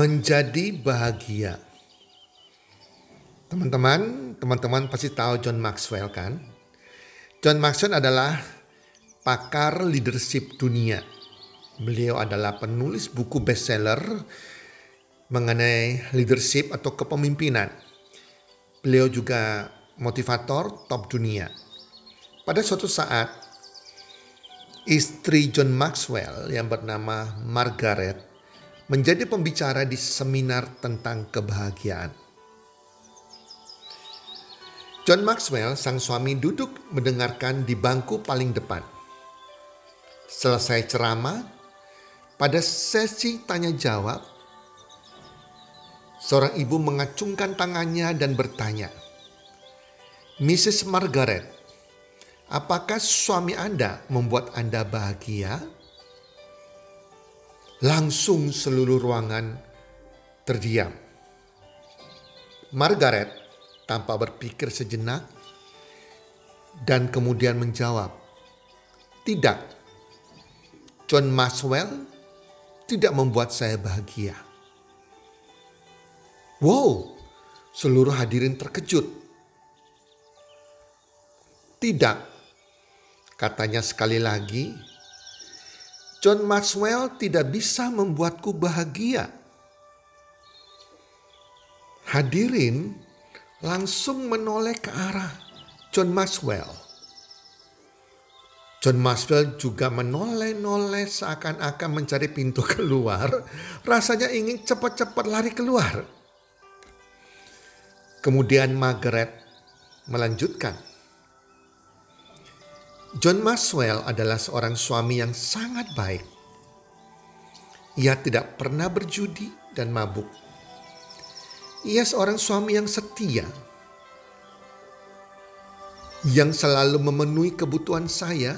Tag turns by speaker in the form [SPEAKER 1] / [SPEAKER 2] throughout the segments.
[SPEAKER 1] Menjadi bahagia. Teman-teman, teman-teman pasti tahu John Maxwell kan? John Maxwell adalah pakar leadership dunia. Beliau adalah penulis buku bestseller mengenai leadership atau kepemimpinan. Beliau juga motivator top dunia. Pada suatu saat, istri John Maxwell yang bernama Margaret menjadi pembicara di seminar tentang kebahagiaan. John Maxwell, sang suami, duduk mendengarkan di bangku paling depan. Selesai ceramah, pada sesi tanya jawab, seorang ibu mengacungkan tangannya dan bertanya, Mrs. Margaret, apakah suami Anda membuat Anda bahagia? Langsung seluruh ruangan terdiam. Margaret tanpa berpikir sejenak dan kemudian menjawab, "Tidak. John Maxwell tidak membuat saya bahagia." Wow, seluruh hadirin terkejut. Tidak, katanya sekali lagi, John Maxwell tidak bisa membuatku bahagia. Hadirin langsung menoleh ke arah John Maxwell. John Maxwell juga menoleh-noleh seakan-akan mencari pintu keluar. Rasanya ingin cepat-cepat lari keluar. Kemudian Margaret melanjutkan. John Maxwell adalah seorang suami yang sangat baik. Ia tidak pernah berjudi dan mabuk. Ia seorang suami yang setia, yang selalu memenuhi kebutuhan saya,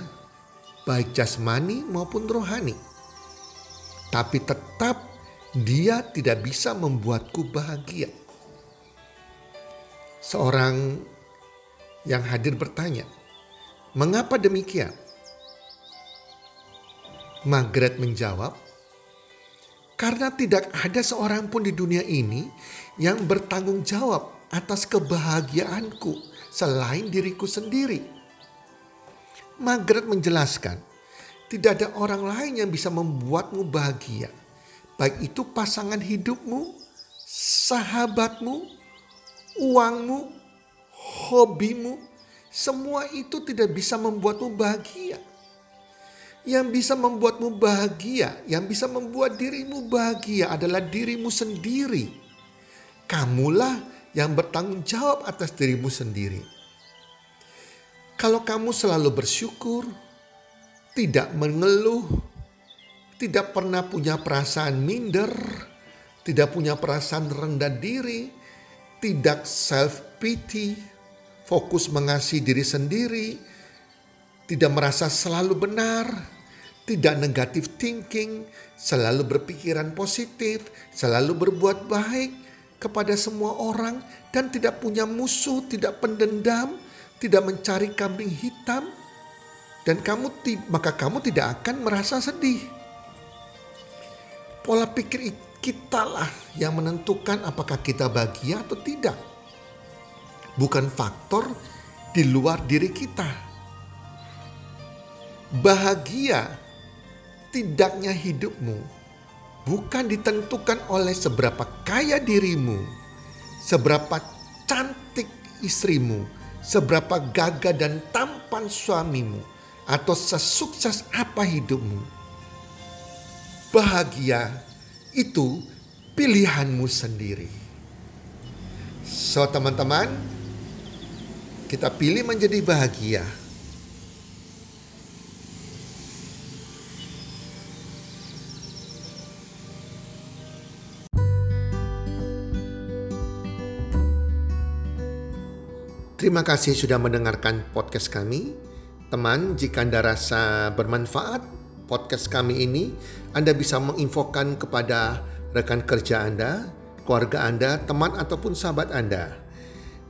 [SPEAKER 1] baik jasmani maupun rohani. Tapi tetap dia tidak bisa membuatku bahagia. Seorang yang hadir bertanya, Mengapa demikian? Margaret menjawab, karena tidak ada seorang pun di dunia ini yang bertanggung jawab atas kebahagiaanku selain diriku sendiri. Margaret menjelaskan, tidak ada orang lain yang bisa membuatmu bahagia. Baik itu pasangan hidupmu, sahabatmu, uangmu, hobimu, semua itu tidak bisa membuatmu bahagia. Yang bisa membuatmu bahagia, yang bisa membuat dirimu bahagia adalah dirimu sendiri. Kamulah yang bertanggung jawab atas dirimu sendiri. Kalau kamu selalu bersyukur, tidak mengeluh, tidak pernah punya perasaan minder, tidak punya perasaan rendah diri, tidak self pity, fokus mengasihi diri sendiri, tidak merasa selalu benar, tidak negatif thinking, selalu berpikiran positif, selalu berbuat baik kepada semua orang. Dan tidak punya musuh, tidak pendendam, tidak mencari kambing hitam. Dan kamu maka kamu tidak akan merasa sedih. Pola pikir kita lah yang menentukan apakah kita bahagia atau tidak bukan faktor di luar diri kita. Bahagia tidaknya hidupmu bukan ditentukan oleh seberapa kaya dirimu, seberapa cantik istrimu, seberapa gagah dan tampan suamimu, atau sesukses apa hidupmu. Bahagia itu pilihanmu sendiri. So teman-teman, kita pilih menjadi bahagia Terima kasih sudah mendengarkan podcast kami. Teman, jika Anda rasa bermanfaat podcast kami ini, Anda bisa menginfokan kepada rekan kerja Anda, keluarga Anda, teman ataupun sahabat Anda.